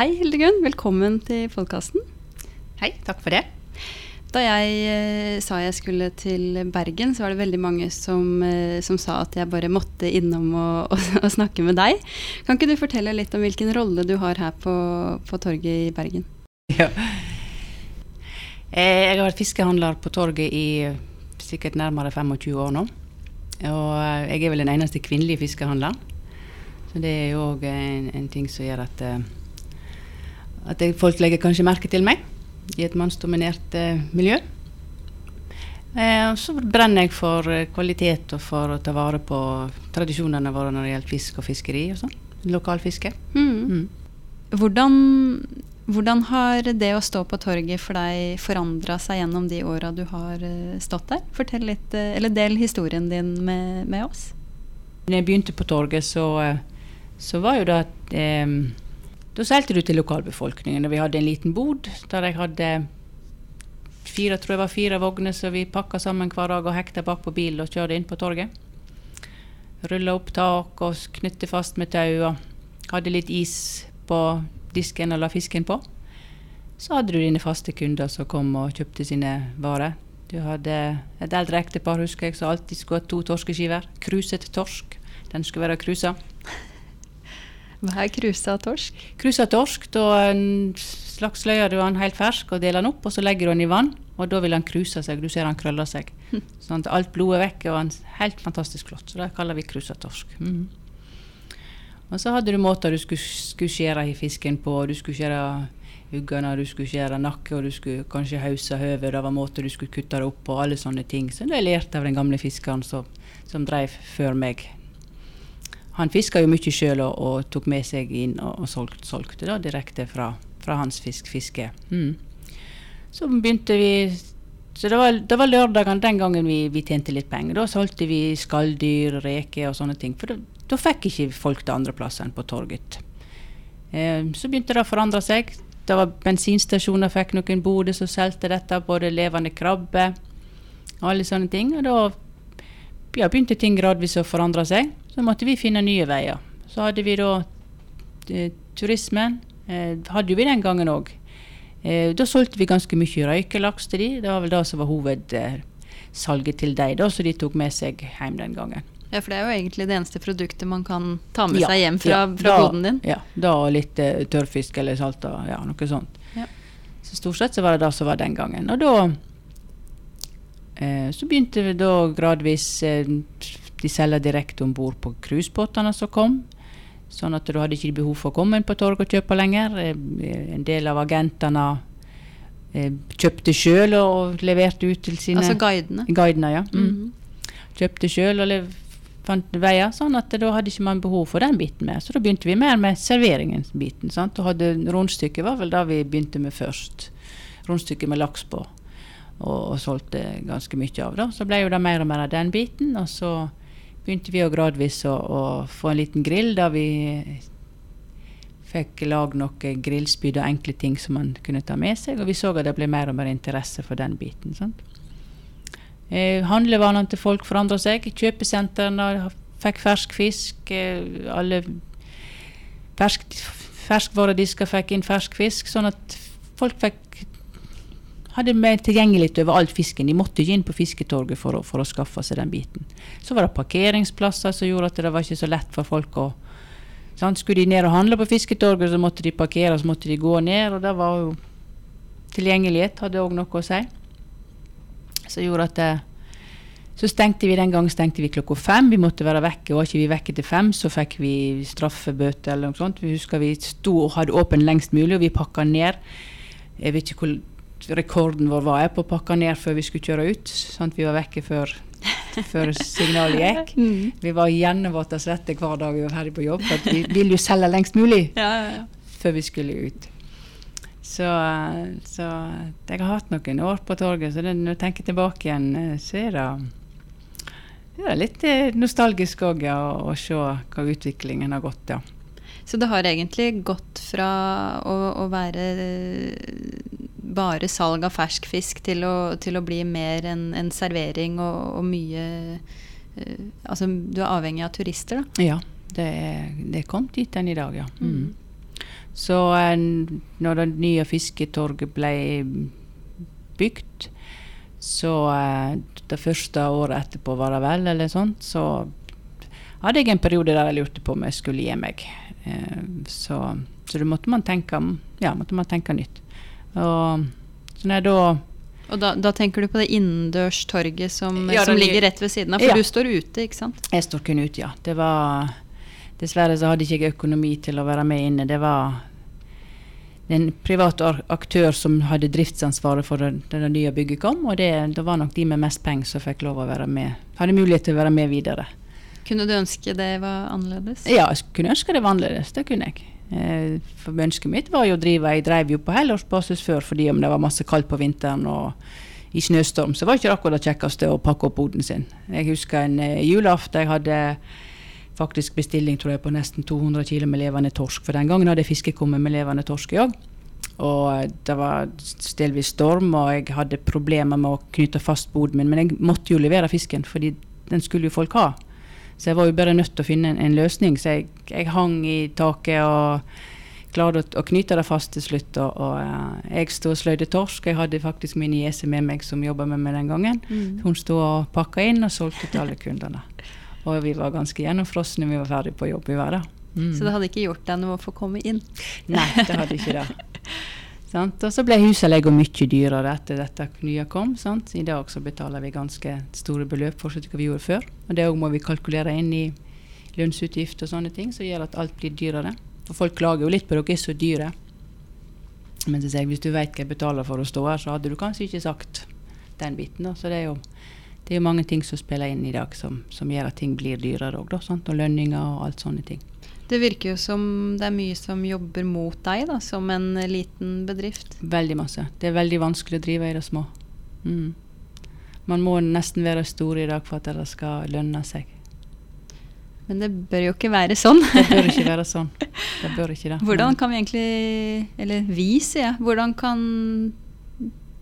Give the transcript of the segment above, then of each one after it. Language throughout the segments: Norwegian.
Hei Hildegunn, velkommen til podkasten. Hei, takk for det. Da jeg eh, sa jeg skulle til Bergen, så var det veldig mange som, eh, som sa at jeg bare måtte innom og, og, og, snakke med deg. Kan ikke du fortelle litt om hvilken rolle du har her på, på torget i Bergen? Ja. Eh, jeg har vært fiskehandler på torget i sikkert nærmere 25 år nå. Og jeg er vel den eneste kvinnelige fiskehandleren. Så det er jo òg en, en, ting som gjør at, at folk legger kanskje merke til meg i et mannsdominert eh, miljø. Eh, så brenner jeg for eh, kvalitet og for å ta vare på tradisjonene våre når det gjelder fisk og fiskeri og sånn. Lokalfiske. Mm. Mm. Hvordan, hvordan, har det å stå på torget for deg forandra seg gjennom de åra du har uh, stått der? Fortell litt, uh, eller Del historien din med, med, oss. Når jeg begynte på torget, så, så var jo det at da solgte du til lokalbefolkningen. og Vi hadde en liten bod der jeg hadde fire, tror jeg var fire vogner som vi pakka sammen hver dag og hekta bak på bilen og kjørte inn på torget. Rulla opp tak og knytte fast med tau. og Hadde litt is på disken og la fisken på. Så hadde du dine faste kunder som kom og kjøpte sine varer. Du hadde et eldre ektepar husker jeg, som alltid skulle ha to torskeskiver. Kruset torsk. Den skulle være krusa. Hva er krusa torsk? Krusa torsk, Da slaksløyer du den helt fersk og deler den opp, og så legger du den i vann. Og da vil den kruse seg. Du ser den krøller seg. Sånn at alt blodet er vekk, og den helt fantastisk flott. Så det kaller vi krusa torsk. Mm. Og så hadde du måter du skulle, skulle skjære i fisken på. Du skulle skjære uggene, du skulle skjære nakke, og du skulle kanskje hause høvet. Det var måter du skulle kutte det opp på, alle sånne ting. Så det lærte jeg av den gamle fiskeren som, som drev før meg han fiska jo mye sjøl og, og, tok med seg inn og, og solgte, solgte da, direkte fra, fra hans fisk, fiske. Mm. Så begynte vi Så det var, det var lørdagene den gangen vi, vi, tjente litt penger. Da solgte vi skalldyr, reker og sånne ting. For da, fikk ikke folk det andre plasser enn på torget. Eh, så begynte det å forandre seg. Det var bensinstasjoner, fikk noen boder som solgte dette, både levende krabbe og alle sånne ting. Og da ja, begynte ting gradvis å forandre seg. Så måtte vi finne nye veier. Så hadde vi da eh, turismen. Eh, hadde vi den gangen òg. Eh, da solgte vi ganske mye røykelaks til de. Det var vel det som var hovedsalget til dem, så de tok med seg hjem den gangen. Ja, For det er jo egentlig det eneste produktet man kan ta med ja, seg hjem fra, ja, fra boden din? Ja, da litt uh, tørrfisk eller salta, ja, noe sånt. Ja. Så stort sett så var det det som var den gangen. Og da eh, så begynte vi da gradvis eh, de selger direkte om bord på cruisebåtene som kom. Sånn at du hadde ikke behov for å komme inn på torget og kjøpe lenger. Eh, en del av agentene eh, kjøpte sjøl og leverte ut til sine Altså guidene? Guidene, ja. Mm. Mm. Kjøpte sjøl og fant veier, sånn at da hadde ikke man behov for den biten mer. Så da begynte vi mer med serveringsbiten. sant? Og hadde Rundstykket var vel da vi begynte med først. Rundstykket med laks på. Og, og solgte ganske mye av det. Så ble jo det mer og mer av den biten. Og så begynte vi å gradvis å, å få en liten grill der vi fikk lagd noen grillspyd og enkle ting som man kunne ta med seg. Og vi så at det ble mer og mer interesse for den biten. Sant? Eh, handlevanene til folk forandra seg. Kjøpesentrene fikk fersk fisk. Eh, alle fersk, ferskvaredisker fikk inn fersk fisk, sånn at folk fikk hadde mer tilgjengelig overalt fisken. De måtte ikke inn på fisketorget for å, for å, skaffe seg den biten. Så var det parkeringsplasser som gjorde at det var ikke så lett for folk å sant? Skulle de ned og handle på fisketorget, så måtte de parkere, så måtte de gå ned. Og det var jo Tilgjengelighet hadde òg noe å si. Så gjorde at det, så stengte vi den gangen stengte vi klokka fem. Vi måtte være vekke. Var ikke vi vekke til fem, så fikk vi straffebøter eller noe sånt. Vi husker vi sto og hadde åpent lengst mulig, og vi pakka ned. Jeg vet ikke hvor rekorden vår var jeg på å pakke ned før vi skulle kjøre ut. Sånn at vi var vekke før, før signalet gikk. Mm. Vi var gjennomvåte og svette hver dag vi var ferdig på jobb. For vi ville jo selge lengst mulig ja, ja, ja. før vi skulle ut. Så, så, jeg har hatt noen år på torget, så det, når jeg tenker tilbake igjen, så er det, det er litt eh, nostalgisk òg ja, å se hva utviklingen har gått. ja. Så det har egentlig gått fra å, å være bare salg av fersk fisk til å, til å bli mer en, en servering og, og mye uh, Altså du er avhengig av turister, da? Ja, det er, det er kommet dit enn i dag, ja. Mm. Så eh, når det nye fisketorget ble bygd, så eh, det første året etterpå var det vel, eller sånt, så hadde jeg en periode der jeg lurte på om jeg skulle gi meg. Så, så da måtte man tenke, ja, måtte man tenke nytt. Og jeg da og da, da, tenker du på det innendørs torget som, Ja, som ligger rett ved siden av? For Ja. du står ute, ikke sant? Jeg står kun ute, ja. Det var Dessverre så hadde ikke jeg økonomi til å være med inne. Det var en privat aktør som hadde driftsansvaret for det, det nye bygget kom, og det, det var nok de med mest penger som fikk lov å være med. Hadde mulighet til å være med videre. Kunne du ønske det var annerledes? Ja, jeg kunne ønske det var annerledes. Det kunne jeg. Eh, For ønsket mitt var jo å drive Jeg drev jo på helårsbasis før fordi om det var masse kaldt på vinteren og i snøstorm, så var ikke det akkurat det kjekkeste å pakke opp boden sin. Jeg husker en eh, julaften jeg hadde faktisk bestilling tror jeg, på nesten 200 kg med levende torsk. For den gangen hadde jeg fiskekummer med levende torsk i òg. Og eh, det var delvis storm, og jeg hadde problemer med å knytte fast boden min. Men jeg måtte jo levere fisken, fordi den skulle jo folk ha. Så jeg var jo bare nødt til å finne en, en løsning. Så jeg, jeg hang i taket og klarte å, å knyte det fast til slutt. Og, og eh, jeg sto og sløyde torsk. Jeg hadde faktisk min niese med meg som jobba med meg den gangen. Mm. Hun sto og pakka inn og solgte til alle kundene. Og vi var ganske gjennomfrosne vi var ferdig på jobb. i verden. Mm. Så det hadde ikke gjort deg noe å få komme inn? Nei, det hadde ikke det. Sant? Og så ble husleia mye dyrere etter dette nye kom. Sant? I dag så betaler vi ganske store beløp for hva vi gjorde før. Og det må vi kalkulere inn i lønnsutgifter og sånne ting, som gjør at alt blir dyrere. For folk klager jo litt på at dere er så dyre. Men så sier jeg, hvis du vet hva jeg betaler for å stå her, så hadde du kanskje ikke sagt den biten. Da. Så det er jo det er mange ting som spiller inn i dag som, som gjør at ting blir dyrere òg, og lønninger og alt sånne ting. Det virker jo som det er mye som jobber mot deg, da, som en liten bedrift. Veldig masse. Det er veldig vanskelig å drive i det små. Mm. Man må nesten være stor i dag for at det skal lønne seg. Men det bør jo ikke være sånn. Det bør ikke være sånn. Det bør ikke det. Hvordan kan vi egentlig Eller vi, sier jeg. Hvordan kan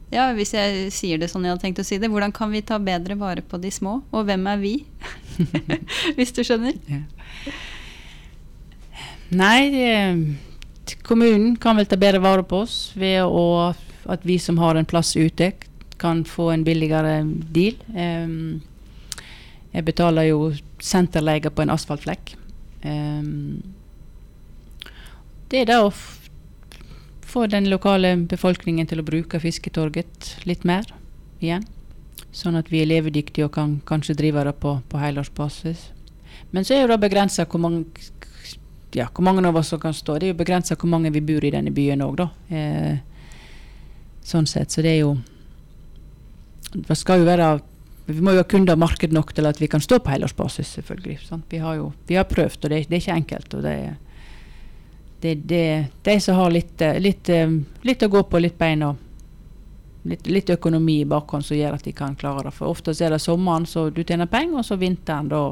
Ja, hvis jeg sier det sånn jeg hadde tenkt å si det. Hvordan kan vi ta bedre vare på de små? Og hvem er vi? hvis du skjønner? Ja. Nei, det, kommunen kan vel ta bedre vare på oss ved å, at vi som har en plass ute, kan få en billigere deal. Um, jeg betaler jo senterleie på en asfaltflekk. Um, det er det å få den lokale befolkningen til å bruke fisketorget litt mer igjen. Sånn at vi er levedyktige og kan kanskje drive det på, på helårsbasis. Men så er det begrensa hvor ja, hvor mange av oss som kan stå. Det er jo begrensa hvor mange vi bor i denne byen òg, da. Eh, sånn sett. Så det er jo Det skal jo være Vi må jo ha kunder og marked nok til at vi kan stå på helårsbasis, selvfølgelig. Sant? Vi har jo vi har prøvd, og det, det er ikke enkelt. og det er det, det, de som har litt, eh, litt, eh, litt å gå på, litt bein og litt, litt økonomi i bakhånd som gjør at de kan klare det. For ofte er det sommeren så du tjener penger, og så vinteren da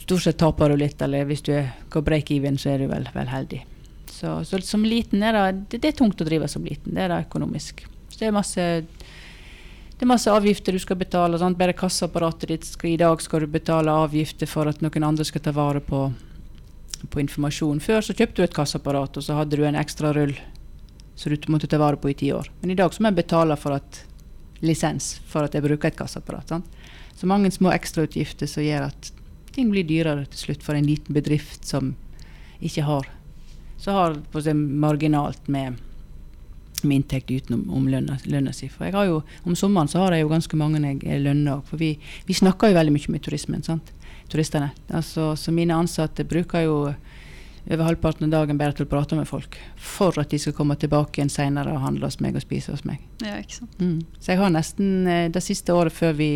stort sett taper du litt, eller hvis du er går break-even, så er du vel, vel heldig. Så, så som liten er det, det, det er tungt å drive som liten, det er det økonomisk. Så det er masse det er masse avgifter du skal betale. Sant? Bare kassaapparatet ditt skal, I dag skal du betale avgifter for at noen andre skal ta vare på, på informasjon. Før så kjøpte du et kasseapparat, og så hadde du en ekstra rull som du måtte ta vare på i ti år. Men i dag så må jeg betale for at lisens for at jeg bruker et kasseapparat. Sant? Så mange små ekstrautgifter som gjør at ting blir dyrere til slutt for en liten bedrift som ikke har så har på seg marginalt med, med inntekt utenom om lønna, si. For jeg har jo, om sommeren så har jeg jo ganske mange jeg jeg lønner òg. For vi, vi snakker jo veldig mye med turismen. sant? Turistene. Altså, så mine ansatte bruker jo over halvparten av dagen bare til å prate med folk. For at de skal komme tilbake igjen seinere og handle hos meg og spise hos meg. Ja, ikke sant. Mm. Så jeg har nesten eh, det siste året før vi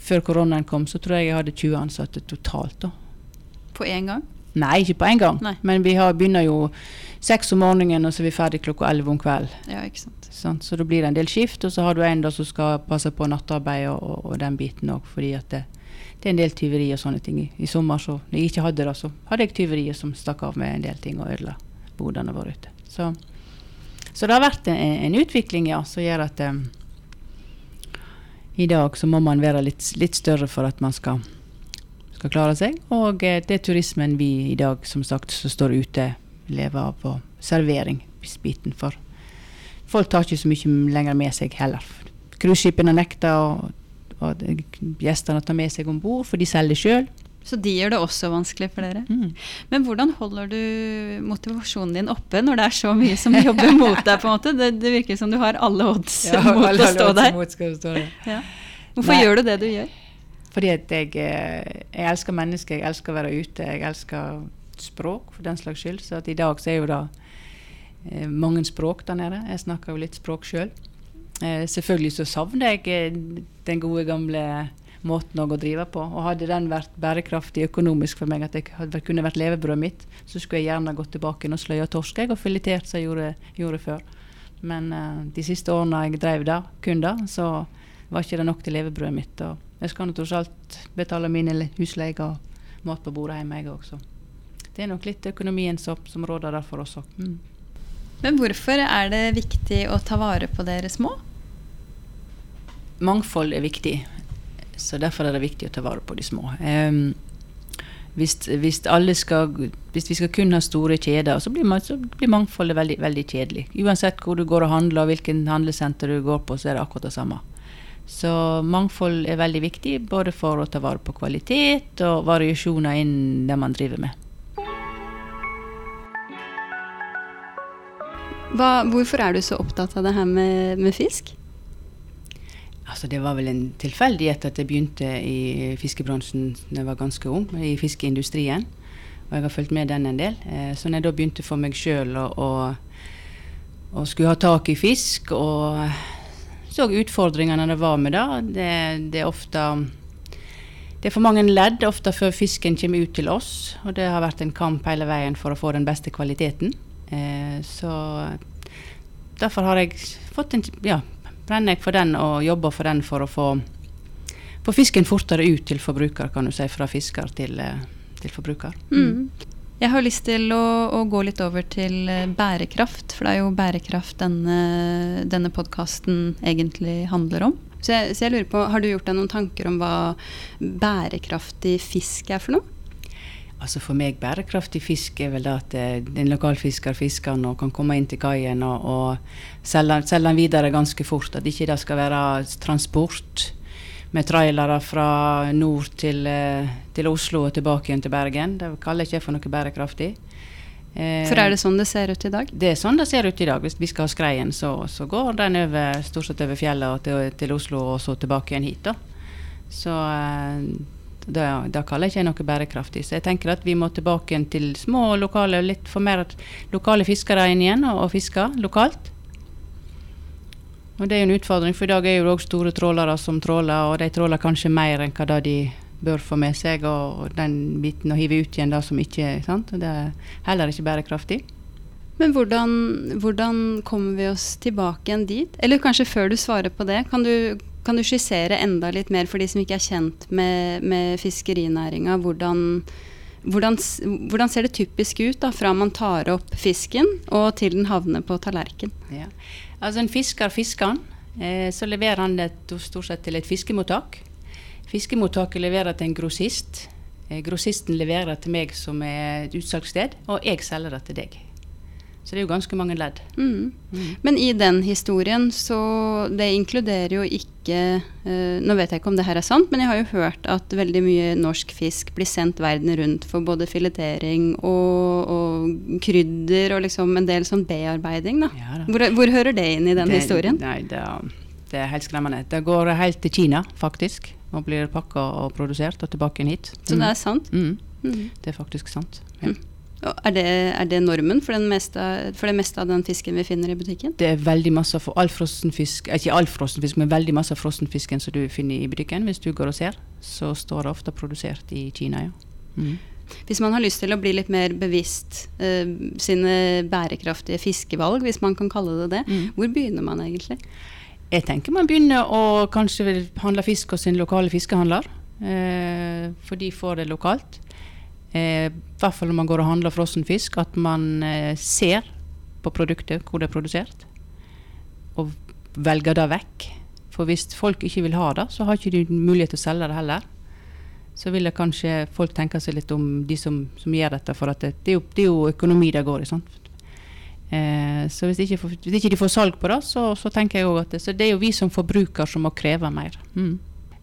før koronaen kom, så tror jeg jeg hadde 20 ansatte totalt. da. På én gang? Nei, ikke på en gang. Nei. Men vi har, begynner jo seks om morgenen, og så er vi ferdig klokka elleve om kvelden. Ja, ikke sant. Sånn, Så da blir det en del skift, og så har du en da som skal passe på nattarbeid og, og, og den biten òg, fordi at det, det er en del tyveri og sånne ting. I, I sommer, så når jeg ikke hadde det, så hadde jeg tyverier som stakk av med en del ting og ødela bodene våre ute. Så, så det har vært en, en utvikling, ja, som gjør at um, i dag så må man være litt, litt større for at man skal, skal klare seg. Og eh, det er turismen vi i dag som sagt som står ute, lever av og serveringsbiten. For folk tar ikke så mye lenger med seg heller. Cruiseskipene nekter å- gjestene å ta med seg om bord, for de selger sjøl. Så de gjør det også vanskelig for dere. Mm. Men hvordan holder du motivasjonen din oppe når det er så mye som jobber mot deg? på en måte? Det, det virker som du har alle odds mot å stå der. Ja. Hvorfor Nei. gjør du det du gjør? Fordi at jeg, eh, jeg elsker mennesker, jeg elsker å være ute, jeg elsker språk for den slags skyld. Så i dag så er jo det eh, mange språk der nede. Jeg snakker jo litt språk sjøl. Eh, selvfølgelig så savner jeg eh, den gode gamle måten å drive på. Og hadde den vært bærekraftig økonomisk for meg, at det kunne vært levebrødet mitt, så skulle jeg gjerne gått tilbake og sløya torsk og filetert som jeg gjorde, gjorde før. Men eh, de siste årene jeg drev der, kun da, så var ikke det nok til levebrødet mitt. Og jeg skal tross alt betale mine husleier husleie og mat på bordet hjemme, jeg også. Det er nok litt økonomien som, som råder der for oss òg. Mm. Men hvorfor er det viktig å ta vare på dere små? Mangfold er viktig, så derfor er det viktig å ta vare på de små. Um, hvis, hvis, skal, hvis vi skal kun ha store kjeder, så blir, man, så blir mangfoldet veldig, veldig kjedelig. Uansett hvor du går og handler, og hvilken handlesenter du går på, så er det akkurat det samme. Så mangfold er veldig viktig, både for å ta vare på kvalitet og variasjoner innen det man driver med. Hva, hvorfor er du så opptatt av det her med, med fisk? Altså, det var vel en tilfeldighet at jeg begynte i fiskebransjen da jeg var ganske ung, i fiskeindustrien. Og jeg har fulgt med den en del. Eh, så når jeg da begynte for meg sjøl å, skulle ha tak i fisk, og så utfordringene det var med da, det, det er ofte det er for mange ledd ofte før fisken kommer ut til oss, og det har vært en kamp hele veien for å få den beste kvaliteten. Eh, så derfor har jeg fått en ja, brenner jeg for den og jobber for den for å få, få fisken fortere ut til forbruker, kan du si, fra fisker til, eh, til forbruker. Mm. Jeg har lyst til å, å gå litt over til eh, bærekraft, for det er jo bærekraft denne, denne podkasten egentlig handler om. Så jeg, så jeg lurer på, Har du gjort deg noen tanker om hva bærekraftig fisk er for noe? Altså For meg bærekraftig fisk er vel det at eh, en lokalfisker fisker den og kan komme inn til kaien og, og selge, selge den videre ganske fort. At ikke det skal være transport med trailere fra nord til, eh, til Oslo og tilbake igjen til Bergen. Det kaller ikke jeg for noe bærekraftig. Eh, For er det sånn det ser ut i dag? Det er sånn det ser ut i dag. Hvis vi skal ha skreien, så, så går den over, stort sett over fjellet og til, til Oslo og så tilbake igjen hit. da. Så eh, det, det kaller ikke noe bærekraftig. Så jeg tenker at vi må tilbake til små lokale, litt for mer lokale fiskere inn igjen og, og fiske lokalt. Og det er jo en utfordring, for i dag er jo også store trålere som tråler, og de tråler kanskje mer enn hva de bør få med seg, og, og den biten å hive ut igjen det som ikke sant? Og Det er heller ikke bærekraftig. Men hvordan, hvordan kommer vi oss tilbake igjen dit? Eller kanskje før du svarer på det, kan du, kan du skissere enda litt mer for de som ikke er kjent med, med fiskerinæringa? Hvordan, hvordan, hvordan ser det typisk ut da, fra man tar opp fisken og til den havner på tallerken? Ja. Altså En fisker fisker han, eh, så leverer han det stort sett til et fiskemottak. Fiskemottaket leverer til en grossist. Eh, grossisten leverer til meg som er et utsalgssted, og jeg selger det til deg. Så det er jo ganske mange ledd. Mm. Men i den historien, så det inkluderer jo ikke eh, Nå vet jeg ikke om det her er sant, men jeg har jo hørt at veldig mye norsk fisk blir sendt verden rundt for både filetering og, og krydder og liksom en del sånn bearbeiding, da. Ja, da. Hvor, hvor hører det inn i den det, historien? Nei, det, det er helt skremmende. Det går helt til Kina, faktisk. Og blir pakka og produsert og tilbake inn hit. Så det er sant? Mm. Mm. Det er faktisk sant. Ja. Er det, er det normen for, den meste, for det meste av den fisken vi finner i butikken? Det er veldig masse for all frossenfisk, eh, ikke all frossenfisk, men veldig masse av frossenfisken som du finner i butikken. Hvis du går og ser, så står det ofte produsert i Kina, ja. Mm. Hvis man har lyst til å bli litt mer bevisst eh, sine bærekraftige fiskevalg, hvis man kan kalle det det, Mm. hvor begynner man egentlig? Jeg tenker man begynner å kanskje handle fisk hos sin lokale fiskehandler. Eh, for de får det lokalt. Eh, I hvert fall når man går og handler frossen fisk, at man eh, ser på produktet hvor det er produsert. Og velger det vekk. For hvis folk ikke vil ha det, så har ikke de mulighet til å selge det heller. så vil det kanskje folk tenke seg litt om, de som, som gjør dette. For det, det, er jo, det, er jo, økonomi det går i. sant? Eh, så hvis ikke, hvis ikke, de får salg på det, så, så tenker jeg òg at det, så det er jo vi som forbruker som må kreve mer. Mm.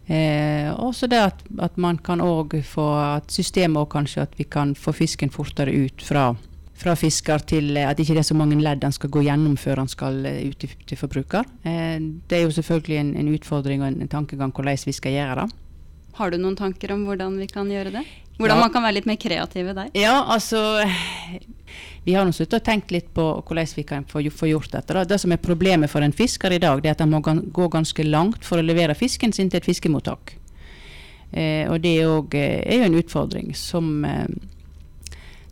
Eh, også det at, at man kan òg få at systemet òg kanskje at vi kan få fisken fortere ut fra, fra fisker til at ikke det er så mange ledd han skal gå gjennom før han skal eh, ut til, til forbruker. Eh, det er jo selvfølgelig en, en, utfordring og en, en tankegang hvordan vi skal gjøre det. Har du noen tanker om hvordan vi kan gjøre det? Hvordan ja. man kan være litt mer kreative der? Ja, altså Vi har nå sittet og tenkt litt på hvordan vi kan få, gjort dette. Da. Det som er problemet for en fisker i dag, det er at han må gå ganske langt for å levere fisken sin til et fiskemottak. Eh, og det er, også, eh, jo en utfordring som, eh,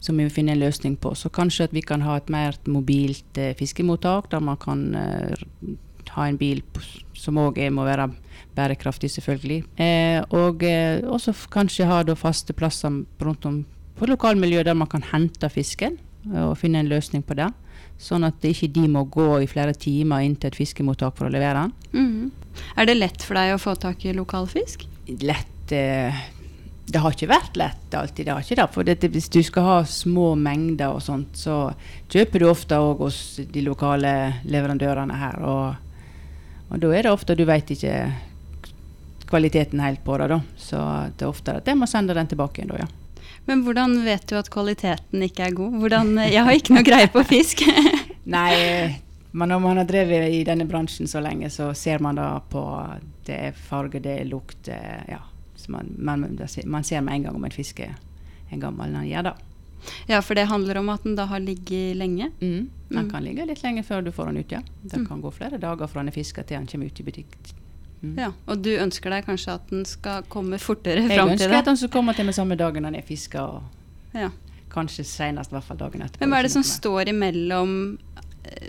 som vi vil finne en løsning på. Så kanskje at vi kan ha et mer mobilt eh, fiskemottak, der man kan eh, ha en bil som òg må være bærekraftig, selvfølgelig. Eh, og eh, også kanskje ha faste plasser rundt om på lokalmiljøet der man kan hente fisken, og finne en løsning på det. Sånn at ikke de må gå i flere timer inn til et fiskemottak for å levere den. Mm. Er det lett for deg å få tak i lokal fisk? Lett eh, Det har ikke vært lett alltid. det har ikke det. For det, Hvis du skal ha små mengder og sånt, så kjøper du ofte òg hos de lokale leverandørene her. Og, og da er det ofte du veit ikke kvaliteten helt på det. da. Så det er ofte at jeg må sende den tilbake igjen. da, ja. Men hvordan vet du at kvaliteten ikke er god? Hvordan, jeg har ikke noe greie på fisk. Nei, men når man har drevet i denne bransjen så lenge, så ser man da på det er farge, det er lukt Ja. Man, man, man, ser med en gang om en fisk er en gammel når den gjør det. Ja, for det handler om at den da har ligget lenge? Mm. Den mm. kan ligge litt lenge før du får den ut, ja. Det mm. kan gå flere dager fra den er fiska til den kommer ut i butikk. Mm. Ja, Og du ønsker deg kanskje at den skal komme fortere fram til deg? Jeg ønsker at den skal komme til meg samme dagen den er fiska, ja. kanskje senest hvert fall dagen etterpå. Men hva er det som står imellom eh,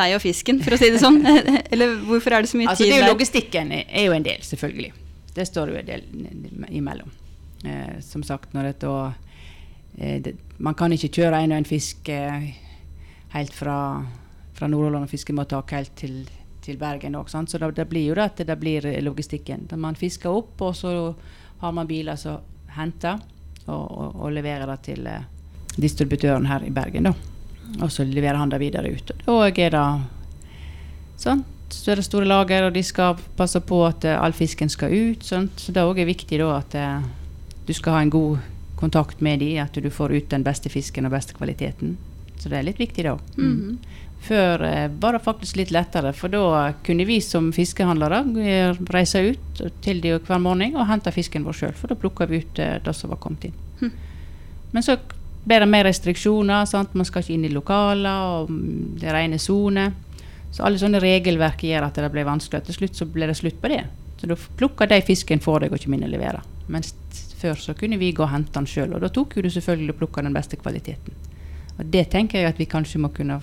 deg og fisken, for å si det sånn? Eller hvorfor er det så mye altså, tid er jo Logistikken er jo en del, selvfølgelig. Det står jo en del imellom. Eh, som sagt, når det da eh, det, Man kan ikke kjøre en og en fisk eh, helt fra, fra Nordhordland fiskemottak helt til til Bergen òg. Så det, det, blir jo det at det blir logistikken. Man fisker opp, og så har man biler som henter og, og, og, leverer det til eh, distributøren her i Bergen. da. Og så leverer han det videre ut. Og er det sånn. Så er det store lager, og de skal passe på at uh, all fisken skal ut. Sånt. Så det òg er viktig da at du skal ha en god kontakt med dem, at du får ut den beste fisken og beste kvaliteten. Så det er litt viktig da. Mm. Mm -hmm. Før eh, var det faktisk litt lettere, for da kunne vi som fiskehandlere reise ut til de hver morgen og hente fisken vår sjøl, for da plukka vi ut eh, det som var kommet inn. Hm. Men så ble det mer restriksjoner. Sant? Man skal ikke inn i lokaler, og mm, det er rene soner. Så alle sånne regelverk gjør at det ble vanskelig. Til slutt så ble det slutt på det. Så da plukka de fisken for deg og ikke minne leverer. Mens før så kunne vi gå og hente den sjøl, og da tok du selvfølgelig og plukka den beste kvaliteten. Og det tenker jeg at vi kanskje må kunne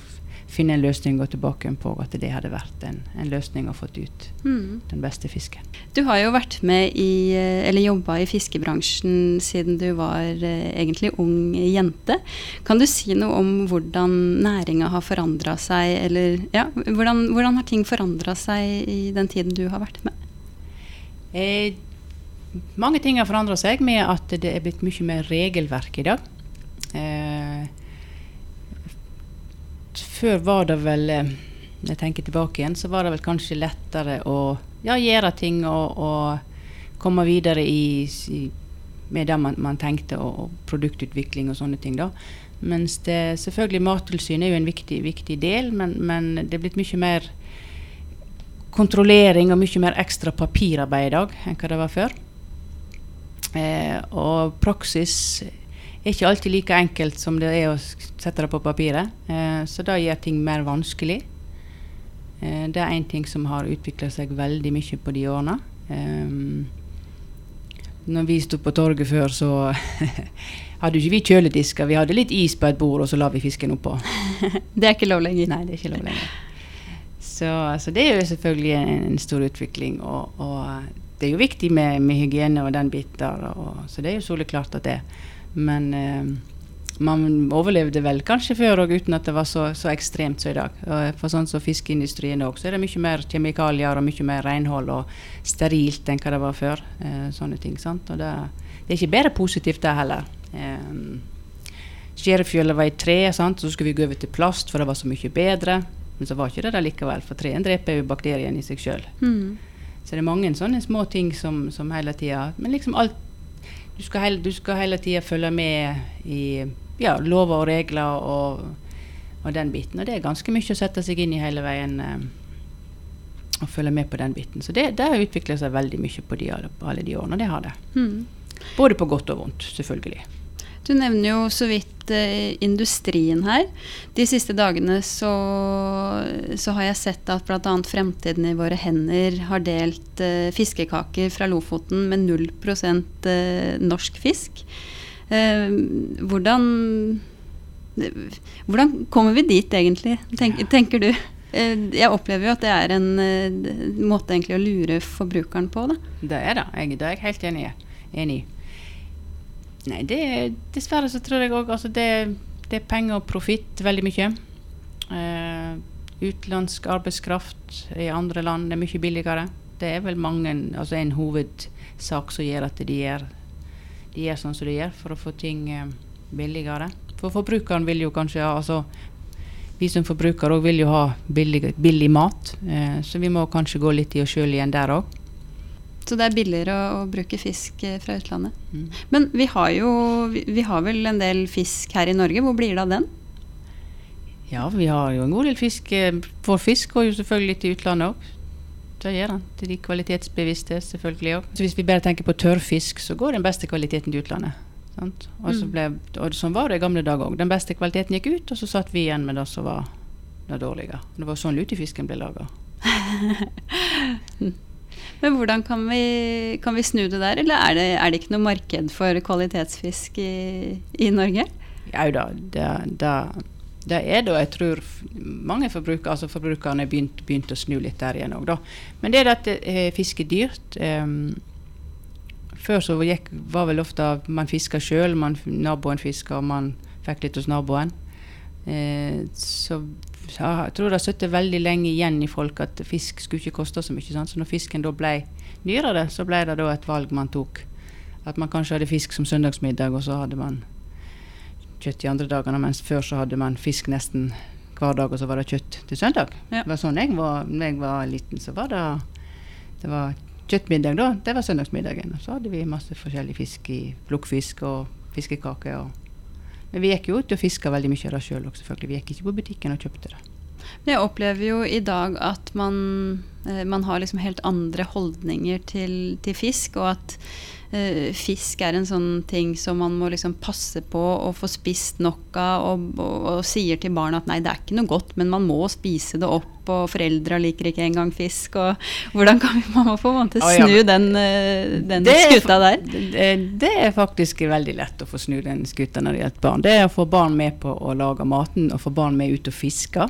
finne en løsning og gå tilbake på at det hadde vært en, en løsning å få ut mm. den beste fisken. Du har jo vært med i, eller jobba i fiskebransjen siden du var eh, egentlig ung jente. Kan du si noe om hvordan næringa har forandra seg, eller ja, hvordan, hvordan har ting forandra seg i den tiden du har vært med? Eh, mange ting har forandra seg med at det er blitt mye mer regelverk i dag. Eh, før var det vel eh, jeg tenker tilbake igjen, så var det vel kanskje lettere å ja, gjøre ting og, og komme videre i, i, med det man, man tenkte, og, og, produktutvikling og sånne ting. da. Mens det, selvfølgelig Mattilsynet er jo en viktig, viktig del, men, men, det er blitt mye mer kontrollering og mye mer ekstra papirarbeid i dag enn hva det var før. Eh, og praksis er ikke alltid like enkelt som det er å sette det på papiret. Eh, så det gjør ting mer vanskelig. Eh, det er én ting som har utvikla seg veldig mye på de årene. Eh, når vi sto på torget før, så hadde ikke vi kjøledisker. Vi hadde litt is på et bord, og så la vi fisken oppå. det er ikke lov lenger? Nei, det er ikke lov lenger. Så, så det er jo selvfølgelig en, en stor utvikling. Og, og, det er jo viktig med, med hygiene og den biten der. Og, så det er jo soleklart at det er. Men eh, man overlevde vel kanskje før òg uten at det var så, så ekstremt som i dag. Og for sånn som fiskeindustrien òg, så er det mye mer kjemikalier og mye mer renhold og sterilt enn hva det var før. Eh, sånne ting. sant? Og det, det er ikke bare positivt, det heller. Eh, Skjærefjøla var i tre, sant? så skulle vi gå over til plast, for det var så mye bedre. Men så var ikke det det likevel, for treen dreper jo bakterien i seg sjøl. Mm. Så det er mange sånne små ting som, som hele tida Men liksom alt Du skal hele, du skal hele tida følge med i ja, lover og regler og, og, den biten. Og det er ganske mye å sette seg inn i hele veien. Eh, og følge med på den biten. Så det, det har utvikla seg veldig mye på de, alle de årene. Det har det. Mm. Både på godt og vondt, selvfølgelig. Du nevner jo så vidt eh, industrien her. De siste dagene så, så har jeg sett at bl.a. Fremtiden i våre hender har delt eh, fiskekaker fra Lofoten med 0 eh, norsk fisk. Eh, hvordan, hvordan kommer vi dit egentlig, tenk, tenker du? Eh, jeg opplever jo at det er en uh, måte egentlig å lure forbrukeren på. Da. Det er det. Jeg, det er jeg helt enig i. Nei, det, dessverre så tror jeg òg altså det, det, er penger og profitt veldig mye. Uh, utenlandsk arbeidskraft i andre land er mye billigere. Det er vel mange, altså en hovedsak som gjør at de gjør, sånn som de gjør, for å få ting uh, billigere. For forbrukeren vil jo kanskje ha altså, vi som forbrukere vil jo ha billig, billig mat, eh, så vi må kanskje gå litt i oss sjøl igjen der òg. Så det er billigere å, å bruke fisk eh, fra utlandet. Mm. Men vi har jo vi, vi, har vel en del fisk her i Norge. Hvor blir det av den? Ja, vi har jo en god del fisk. Eh, vår fisk går jo selvfølgelig til utlandet òg. Det gjør den. Til de kvalitetsbevisste selvfølgelig òg. Hvis vi bare tenker på tørrfisk, så går den beste kvaliteten til utlandet. Og, så mm. ble, og sånn var det i gamle dager òg. Den beste kvaliteten gikk ut, og så satt vi igjen med det som var det dårlige. Det var sånn lutefisken ble laga. Men hvordan kan vi, kan vi, snu det der, eller er det, er det ikke noe marked for kvalitetsfisk i, i Norge? Jau da, det, det, det, er det. Jeg tror mange forbrukere, altså forbrukerne begynt, begynt å snu litt der igjen òg, da. Men det er at eh, fisk er dyrt. Um, før så gikk, var vel ofte man fiska sjøl, naboen fiska, og man fikk litt hos naboen. Eh, så jeg tror det har sittet veldig lenge igjen i folk at fisk skulle ikke koste så mye. Sant? Så når fisken da ble dyrere, så ble det da et valg man tok. At man kanskje hadde fisk som søndagsmiddag, og så hadde man kjøtt de andre dagene. Mens før så hadde man fisk nesten hver dag, og så var det kjøtt til søndag. Ja. Det var sånn jeg var, når jeg var liten. så var det, det var kjøttmiddag, da, det var søndagsmiddagen. Og så hadde vi masse forskjellig fisk i plukkfisk og fiskekaker. Og men vi gikk jo ut og fiska veldig mye av det sjøl òg, selvfølgelig. Vi gikk ikke på butikken og kjøpte det. Jeg opplever jo i dag at man, eh, man har liksom helt andre holdninger til, til fisk, og at fisk er en sånn ting som man må liksom passe på å få spist nok av, og, og, og, sier til barna at nei, det er ikke noe godt, men man må spise det opp, og foreldra liker ikke engang fisk. Og hvordan kan vi man må på en måte snu den, uh, den skuta der? Det, det, er faktisk veldig lett å få snu den skuta når det gjelder barn. Det er å få barn med på å lage maten, og få barn med ut og fiske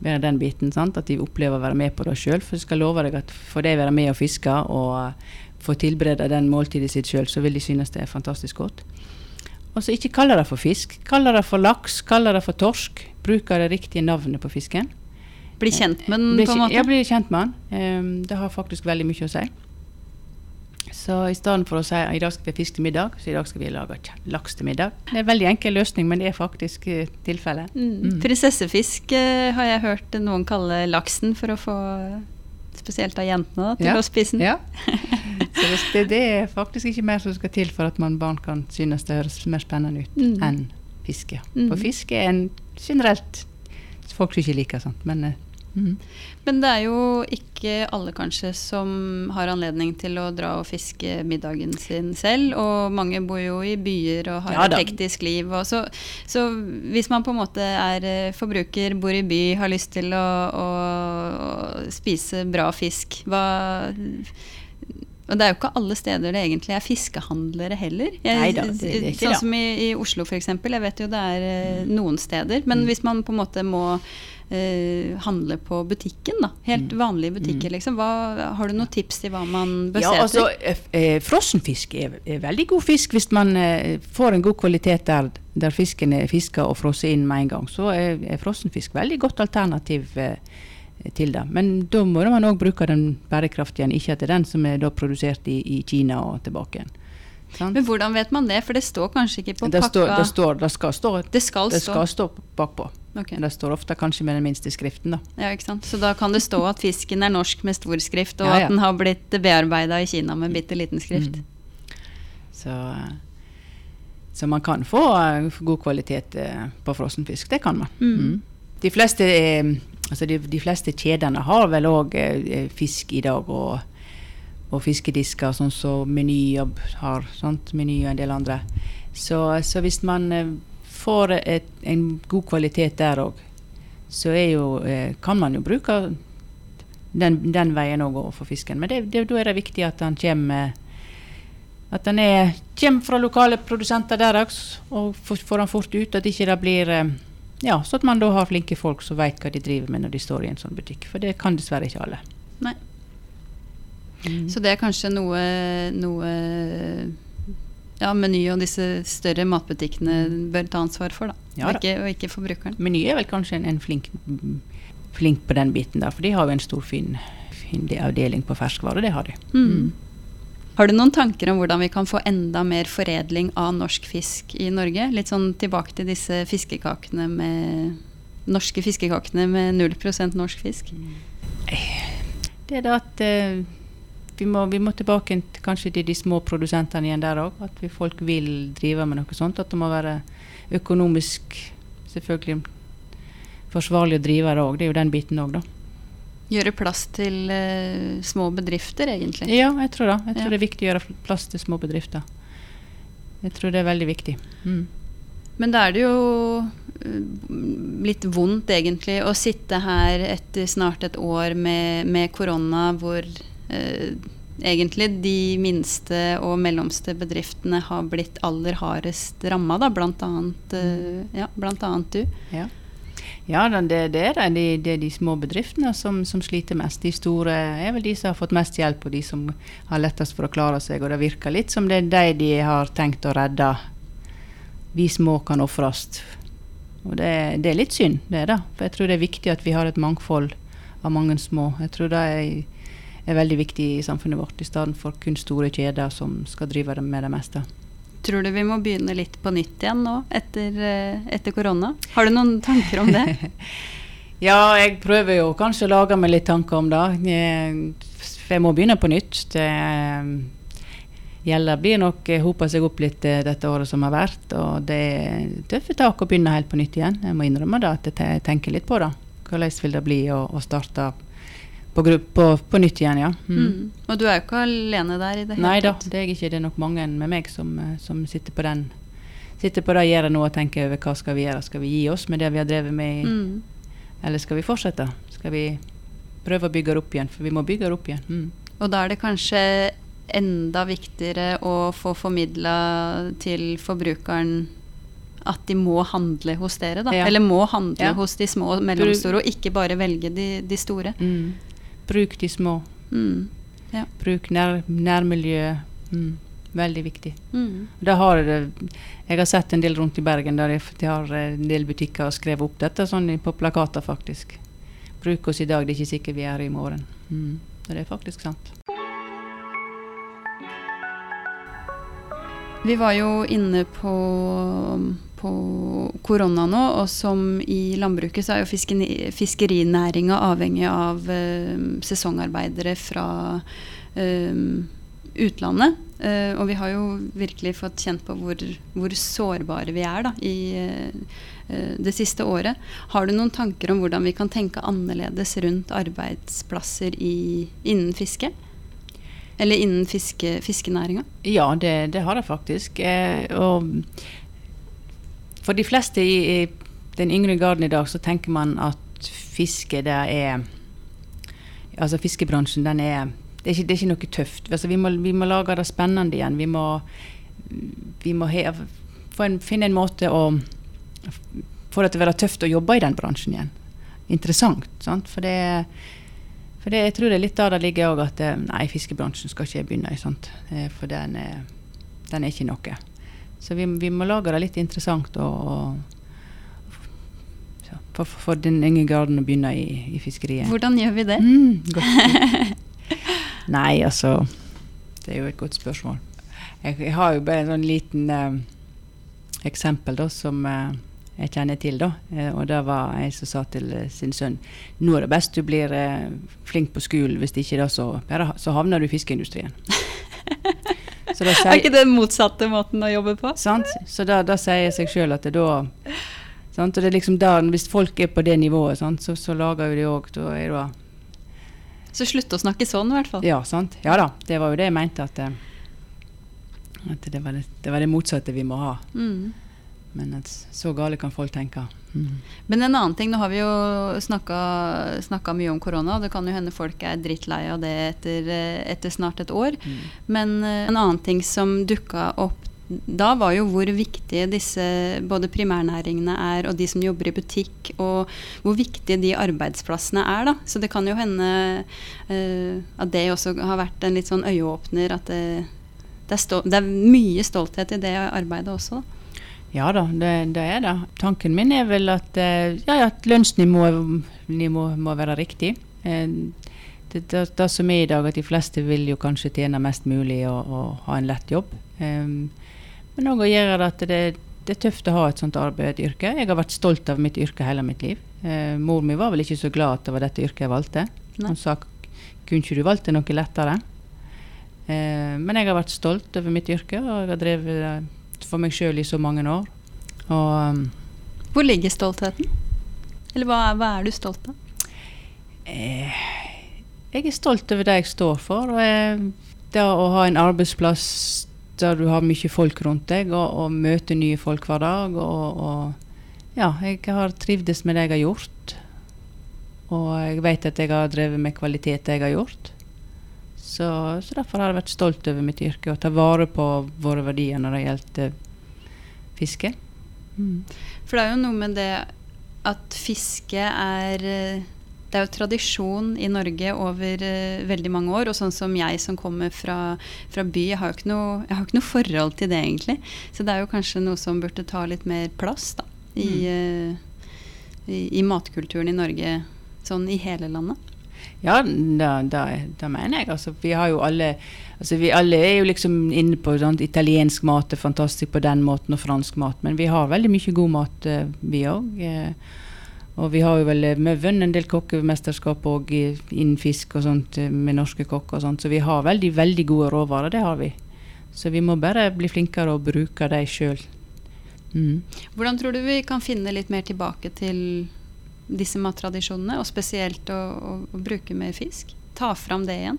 være den biten. Sant? At de opplever å være med på det sjøl. For jeg skal love deg at for de være med og fiske og får tilberede den måltidet sitt sjøl, så vil de synes det er fantastisk godt. Og så ikke kalle det for fisk. Kalle det for laks, kalle det for torsk. Bruker det riktige navnet på fisken. Bli kjent med den, på en måte? Ja, bli kjent med den. Um, det har faktisk veldig mye å si. Så i stedet for å si i dag skal vi fisk til middag, så i dag skal vi lage laks til middag. Det er en veldig enkel løsning, men det er faktisk uh, tilfellet. Mm. Mm. Prinsessefisk uh, har jeg hørt noen kalle laksen for å få spesielt av jentene, da, til ja. å spise den. Ja. Så det, det, er faktisk ikke mer som skal til for at man barn kan synes det høres mer spennende ut mm. enn fiske. Mm. For fiske er en generelt folk som ikke liker sånt. Men, mm. men det er jo ikke alle kanskje som har anledning til å dra og fiske middagen sin selv. Og mange bor jo i byer og har ja, et hektisk liv. Så, så, hvis man på en måte er eh, forbruker, bor i by, har lyst til å, å, å spise bra fisk, hva og det er jo ikke alle steder det egentlig er fiskehandlere heller. Jeg, Neida, det, er ikke sånn som i, i Oslo f.eks. Jeg vet jo det er mm. noen steder. Men mm. hvis man på en måte må eh, handle på butikken, da. Helt mm. vanlige butikker, mm. liksom. Hva, har du noen tips til hva man bør ja, se altså, etter? Eh, frossenfisk er, er, veldig god fisk hvis man får en god kvalitet der, der fisken er fiska og frosset inn med en gang. Så er, er frossenfisk veldig godt alternativ. Eh, til det. Men da må man òg bruke den bærekraftige, ikke at det er den som er produsert i, i, Kina og tilbake igjen. Sant? Men hvordan vet man det? For det står kanskje ikke på Det, pakka står, det, står, det skal stå Det skal det skal stå bakpå. Okay. Det står ofte kanskje med den minste skriften, da. Ja, ikke sant? Så da kan det stå at fisken er norsk med stor skrift, og Ja, ja. at den har blitt bearbeida i Kina med bitte liten skrift. Mm. Så, eh, så man kan få eh, god kvalitet på på frossenfisk. Det kan man. Mm. Mm. De, fleste, eh, altså de, de fleste kjedene har vel òg fisk i dag, og, og fiskedisker, sånn som Meny og har. Sant? Meny og en del andre. Så, så hvis man eh, får et, en god kvalitet der òg, så jo, eh, kan man jo bruke den, den veien òg for fisken. Men det, da er det viktig at den kommer at den er, kommer fra lokale produsenter der også, og får den fort ut. At ikke det blir eh, Ja, så at man da har flinke folk som vet hva de driver med når de står i en sånn butikk. For det kan dessverre ikke alle. Nei. Mm. Så det er kanskje noe, noe ja, Meny og disse større matbutikkene bør ta ansvar for, da. Ja og, da. ikke, og ikke forbrukeren. Meny er vel kanskje en, en flink, flink på den biten der, for de har jo en stor, fin, fin avdeling på ferskvare. Det har de. Mm. Har du noen tanker om hvordan vi kan få enda mer foredling av norsk fisk i Norge? Litt sånn tilbake til disse fiskekakene med Norske fiskekakene med 0 norsk fisk. Det er det at eh, vi, må, vi må tilbake til, kanskje til de små produsentene igjen der òg. At folk vil drive med noe sånt. At det må være økonomisk selvfølgelig forsvarlig å drive det òg. Det er jo den biten òg, da. Gjøre plass til uh, små bedrifter, egentlig. Ja, jeg tror det. Jeg tror Ja. det er viktig å gjøre plass til små bedrifter. Jeg tror det er veldig viktig. Mm. Men da er det jo eh, litt vondt, egentlig, å sitte her etter snart et år med, med korona, hvor eh, egentlig de minste og mellomste bedriftene har blitt aller hardest ramma, da, blant annet, eh, ja, blant annet du. Ja, ja det, det er. De, det er de små bedriftene som, som sliter mest. De store er vel de som har fått mest hjelp, og de som har lettest for å klare seg. Og det virker litt som det er de de har tenkt å redde. Vi små kan ofres. Og det, det er litt synd, det er det. For jeg tror det er viktig at vi har et mangfold av mange små. Jeg tror det er, er veldig viktig i samfunnet vårt, i stedet for kun store kjeder som skal drive med det meste. Tror du vi må begynne litt på nytt igjen nå, etter, eh, etter korona? Har du noen tanker om det? Ja, jeg prøver jo kanskje å lage meg litt tanker om det. Jeg, må begynne på nytt. Det gjelder blir nok eh, hopa seg opp litt eh, dette året som har vært. Og det er tøffe tak å begynne helt på nytt igjen. Jeg må innrømme det, at jeg tenker litt på det. Hvordan vil det bli å, å starte på, på, på nytt igjen, ja. Mm. Mm. Og du er jo ikke alene der i det hele tatt? Nei da, det er ikke. Det er nok mange med meg som, eh, som sitter på den Sitter på det gjerdet nå og tenker over hva skal vi gjøre. Skal vi gi oss med det vi har drevet med i Mm. eller skal vi fortsette? Skal vi prøve å bygge det opp igjen? For vi må bygge det opp igjen. Mm. Og da er det kanskje enda viktigere å få formidla til forbrukeren at de må handle hos dere, da. Ja. Eller må handle Ja. hos de små og mellomstore, og ikke bare velge de, de store. Mm. Bruk de små. Mm. Bruk nær, nærmiljøet. Mm. Veldig viktig. Mm. Har, jeg har sett en del rundt i Bergen der de, de har eh, en del butikker og skrevet opp dette sånn på plakater, faktisk. Bruk oss i dag, det er ikke sikkert vi er her i morgen. Mm. Og det er faktisk sant. Vi var jo inne på, på korona nå, og som i landbruket så er jo fiskerinæringa avhengig av eh, sesongarbeidere fra eh, utlandet. Eh, og vi har jo virkelig fått kjent på hvor, hvor sårbare vi er da, i det siste året. Har du noen tanker om hvordan vi kan tenke annerledes rundt arbeidsplasser i, innen fiske? Eller innen fiske, fiskenæringa? Ja, det, det har jeg faktisk. Og for de fleste i, i den yngre garden i dag, så tenker man at fiske det er Altså fiskebransjen, den er Det er ikke, det er ikke noe tøft. Altså, vi, må, vi må lage det spennende igjen. Vi må, vi må he, en, finne en måte å få det til å være tøft å jobbe i den bransjen igjen. Interessant. Sant? For det for det, jeg tror det er litt der det ligger òg, at eh, nei, fiskebransjen skal ikke begynne i. sant? Eh, For den er, den er ikke noe. Så vi, vi må lage det litt interessant og, og for, for, for den yngre garden å begynne i, i fiskeriet. Hvordan gjør vi det? Mm. Nei, altså Det er jo et godt spørsmål. Jeg, jeg har jo bare en sånn liten eh, eksempel da, som eh, jeg kjenner til. da. Eh, og det var en som sa til eh, sin sønn nå er det best du blir eh, flink på skolen, hvis ikke da så, så havner du i fiskeindustrien. Da Er sier, ikke det den motsatte måten å jobbe på? sant? Så da, da sier seg sjøl at det da sant? Og det er liksom da, Hvis folk er på det nivået, sant? Så, så lager jo de òg Da er det Så slutt å snakke sånn, i hvert fall. Ja, sant. Ja da. Det var jo det jeg mente, at, eh, at det, var det, det var det motsatte vi må ha. Mm. Men så gale kan folk tenke. Mm. Men en annen ting, nå har vi jo snakka, mye om korona, det kan jo hende folk er drittlei av det etter, etter snart et år. Mm. Men eh, en annen ting som dukka opp da, var jo hvor viktige disse både primærnæringene er, og de som jobber i butikk, og hvor viktige de arbeidsplassene er. da. Så det kan jo hende uh, at det også har vært en litt sånn øyeåpner. At det, det, er, det er mye stolthet i det arbeidet også. da. Ja da, det, det er det. Tanken min er vel at, eh, ja, at lønnsnivået nivå må være riktig. Eh, Det, det, det som er i dag, at de fleste vil jo kanskje tjene mest mulig og, og ha en lett jobb. Um, men òg å gjøre det at det, det er tøft å ha et sånt arbeid, et yrke. Jeg har vært stolt av mitt yrke hele mitt liv. Eh, mor mi var vel ikke så glad at det var dette yrket jeg valgte. Hun sa kunne ikke du valgt det noe lettere? Eh, men jeg har vært stolt over mitt yrke, og jeg har drevet for meg sjøl i så mange år. Og um, Hvor ligger stoltheten? Eller hva, hva er du stolt av? eh, jeg er stolt over det jeg står for. Og det å ha en arbeidsplass der du har mye folk rundt deg, og, og møte nye folk hver dag. Og, og ja, jeg har trivdes med det jeg har gjort. Og jeg vet at jeg har drevet med kvalitet, det jeg har gjort. Så, så derfor har jeg vært stolt over mitt yrke og ta vare på våre verdier når det gjelder fiske. Mm. For det er jo noe med det at fiske er eh, Det er jo tradisjon i Norge over uh, veldig mange år. Og sånn som jeg som kommer fra, fra by, jeg har jo ikke noe, jeg har ikke noe forhold til det egentlig. Så det er jo kanskje noe som burde ta litt mer plass da, i, uh, i, i matkulturen i Norge. Sånn i hele landet. Ja, da, da, da mener jeg. Altså, vi har jo alle altså, Vi alle er jo liksom inne på sånn, italiensk mat er fantastisk på den måten, og fransk mat. Men vi har veldig mye god mat, eh, vi òg. Eh, og vi har jo vel vi vunnet en del kokkemesterskap òg innen fisk og sånt eh, med norske kokker og sånt. Så vi har veldig, veldig gode råvarer. Det har vi. Så vi må bare bli flinkere og bruke dem sjøl. Mm. Hvordan tror du vi kan finne litt mer tilbake til disse mattradisjonene, og spesielt å, å, å bruke mer fisk? Ta fram det igjen?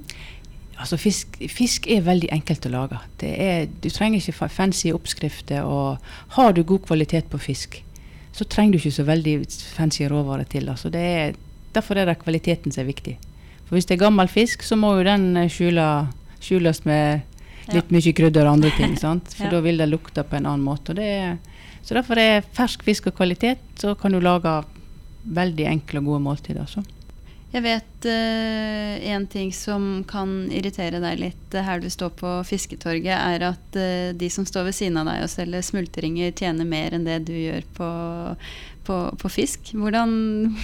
Altså fisk, fisk er veldig enkelt å lage. Det er, du trenger ikke fancy oppskrifter. Og har du god kvalitet på fisk, så trenger du ikke så veldig fancy råvarer til. Altså det er, derfor er det kvaliteten som er viktig. For hvis det er gammel fisk, så må jo den eh, skjule, skjules med litt mye krydder og andre ting. Sant? For Ja. da vil det lukte på en annen måte. Og det er, så derfor er fersk fisk og kvalitet, så kan du lage veldig enkle og gode måltider. Altså. Jeg vet eh, en ting som kan irritere deg litt eh, her du står på Fisketorget, er at uh, de som står ved siden av deg og selger smultringer, tjener mer enn det du gjør på, på, på fisk. Hvordan,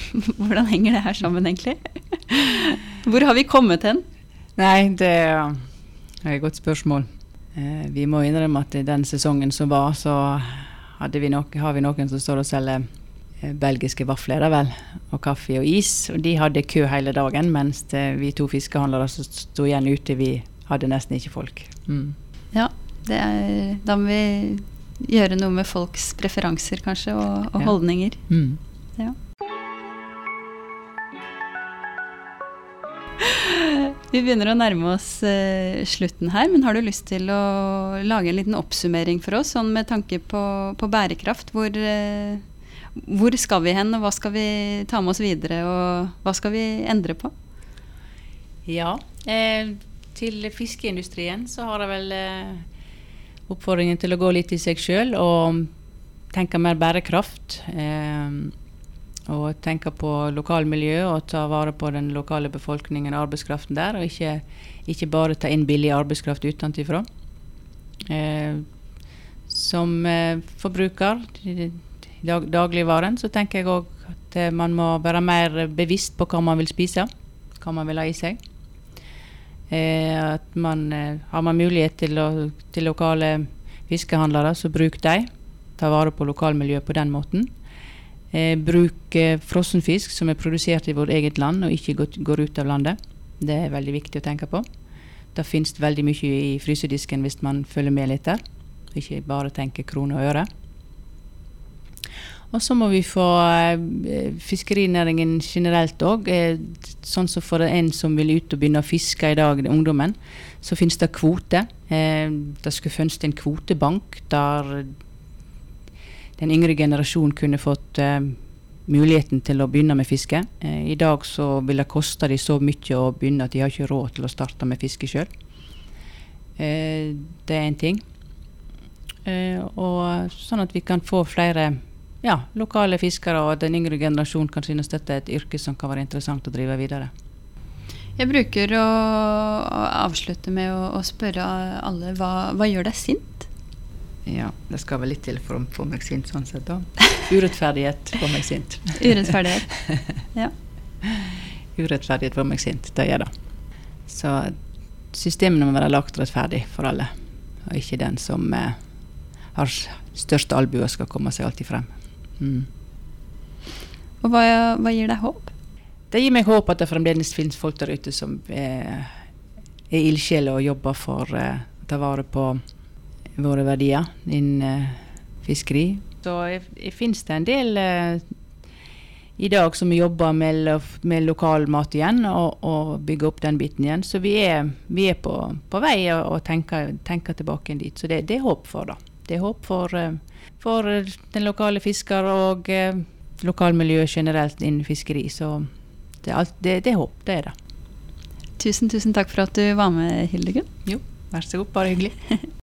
hvordan henger det her sammen, egentlig? Hvor har vi kommet hen? Nei, det er et godt spørsmål. Uh, vi må innrømme at i den sesongen som var, så vi nok, har vi noen som står og selger belgiske vafler, da vel, og kaffe og is. Og de hadde kø hele dagen, mens vi to fiskehandlere som sto igjen ute, vi hadde nesten ikke folk. Mm. Ja, det er, da må vi gjøre noe med folks preferanser, kanskje, og, og Ja. holdninger. Mm. Ja. Vi begynner å nærme oss eh, slutten her, men har du lyst til å lage en liten oppsummering for oss, sånn med tanke på, på bærekraft? Hvor, eh, hvor skal vi hen, og hva skal vi ta med oss videre, og hva skal vi endre på? Ja, eh, til fiskeindustrien så har jeg vel eh, oppfordringen til å gå litt i seg sjøl og tenke mer bærekraft. Eh, og tenke på lokalmiljø og ta vare på den lokale befolkningen og arbeidskraften der. Og ikke, ikke bare ta inn billig arbeidskraft utenfra. Eh, som eh, forbruker dag, dagligvaren så tenker jeg òg at eh, man må være mer bevisst på hva man vil spise. Hva man vil ha i seg. Eh, man eh, Har man mulighet til, å, til lokale fiskehandlere, så bruk de. Ta vare på lokalmiljøet på den måten. Eh, bruk eh, frossenfisk som er produsert i vårt eget land og ikke går, går ut av landet. Det er veldig viktig å tenke på. Det finnes veldig mye i frysedisken hvis man følger med litt der. Ikke bare tenke kroner og øre. Og så må vi få eh, fiskerinæringen generelt òg. Eh, sånn som for en som vil ut og begynne å fiske i dag, ungdommen, så finnes det kvote. Eh, det skulle funnes en kvotebank der den yngre generasjonen kunne fått muligheten til å begynne med fiske. I dag så vil det koste de så mye å begynne at de har ikke råd til å starte med fiske sjøl. Det er én ting. og sånn at vi kan få flere ja, lokale fiskere og den yngre generasjonen kan synes dette er et yrke som kan være interessant å drive videre. Jeg bruker å, avslutte med å, å spørre alle hva, hva, gjør deg sint? Ja, det skal vel litt til for å få meg sint sånn sett, da. Urettferdighet får meg sint. Urettferdighet, ja. Urettferdighet får meg sint, det gjør det. Så systemene må være lagt rettferdig for alle, og ikke den som eh, har største og skal komme seg alltid frem. Mm. Og hva, hva, gir deg håp? Det gir meg håp at det fremdeles finnes folk der ute som er, er ildsjeler og jobber for uh, å ta vare på våre verdier innen uh, fiskeri. Så finnes det en del uh, i dag som jobber med, med lokal mat igjen, og, og bygger opp den biten igjen. Så vi er, vi er på, på, vei og, tenker, tenker tilbake dit. Så det, det er håp for da. Det er håp for for den lokale fisker og eh, lokalmiljøet generelt innen fiskeri. Så det er, alt, det, det er håp, det er det. Tusen, tusen takk for at du var med, Hildegunn. Jo, vær så god. Bare hyggelig.